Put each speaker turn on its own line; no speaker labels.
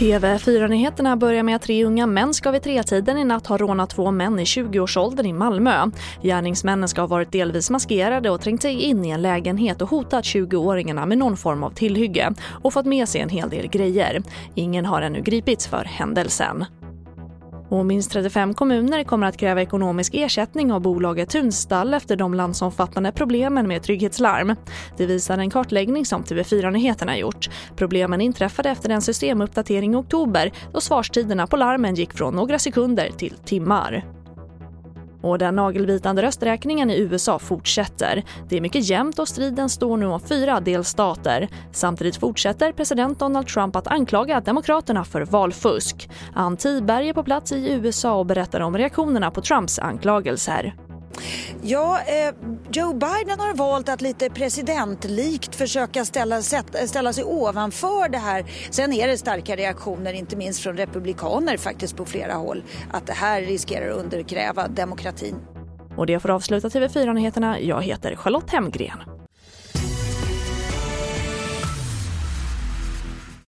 TV4-nyheterna börjar med att tre unga män ska vid tretiden i natt ha rånat två män i 20-årsåldern i Malmö. Gärningsmännen ska ha varit delvis maskerade och trängt sig in i en lägenhet och hotat 20-åringarna med någon form av tillhygge och fått med sig en hel del grejer. Ingen har ännu gripits för händelsen. Och minst 35 kommuner kommer att kräva ekonomisk ersättning av bolaget Tunstall efter de landsomfattande problemen med trygghetslarm. Det visar en kartläggning som TV4 Nyheterna gjort. Problemen inträffade efter en systemuppdatering i oktober då svarstiderna på larmen gick från några sekunder till timmar. Och den nagelbitande rösträkningen i USA fortsätter. Det är mycket jämnt och striden står nu om fyra delstater. Samtidigt fortsätter president Donald Trump att anklaga Demokraterna för valfusk. Ann Tiberg är på plats i USA och berättar om reaktionerna på Trumps anklagelser.
Ja, eh, Joe Biden har valt att lite presidentlikt försöka ställa, eh, ställa sig ovanför det här. Sen är det starka reaktioner, inte minst från republikaner faktiskt på flera håll, att det här riskerar att undergräva demokratin.
Och det får avsluta TV4-nyheterna. Jag heter Charlotte Hemgren.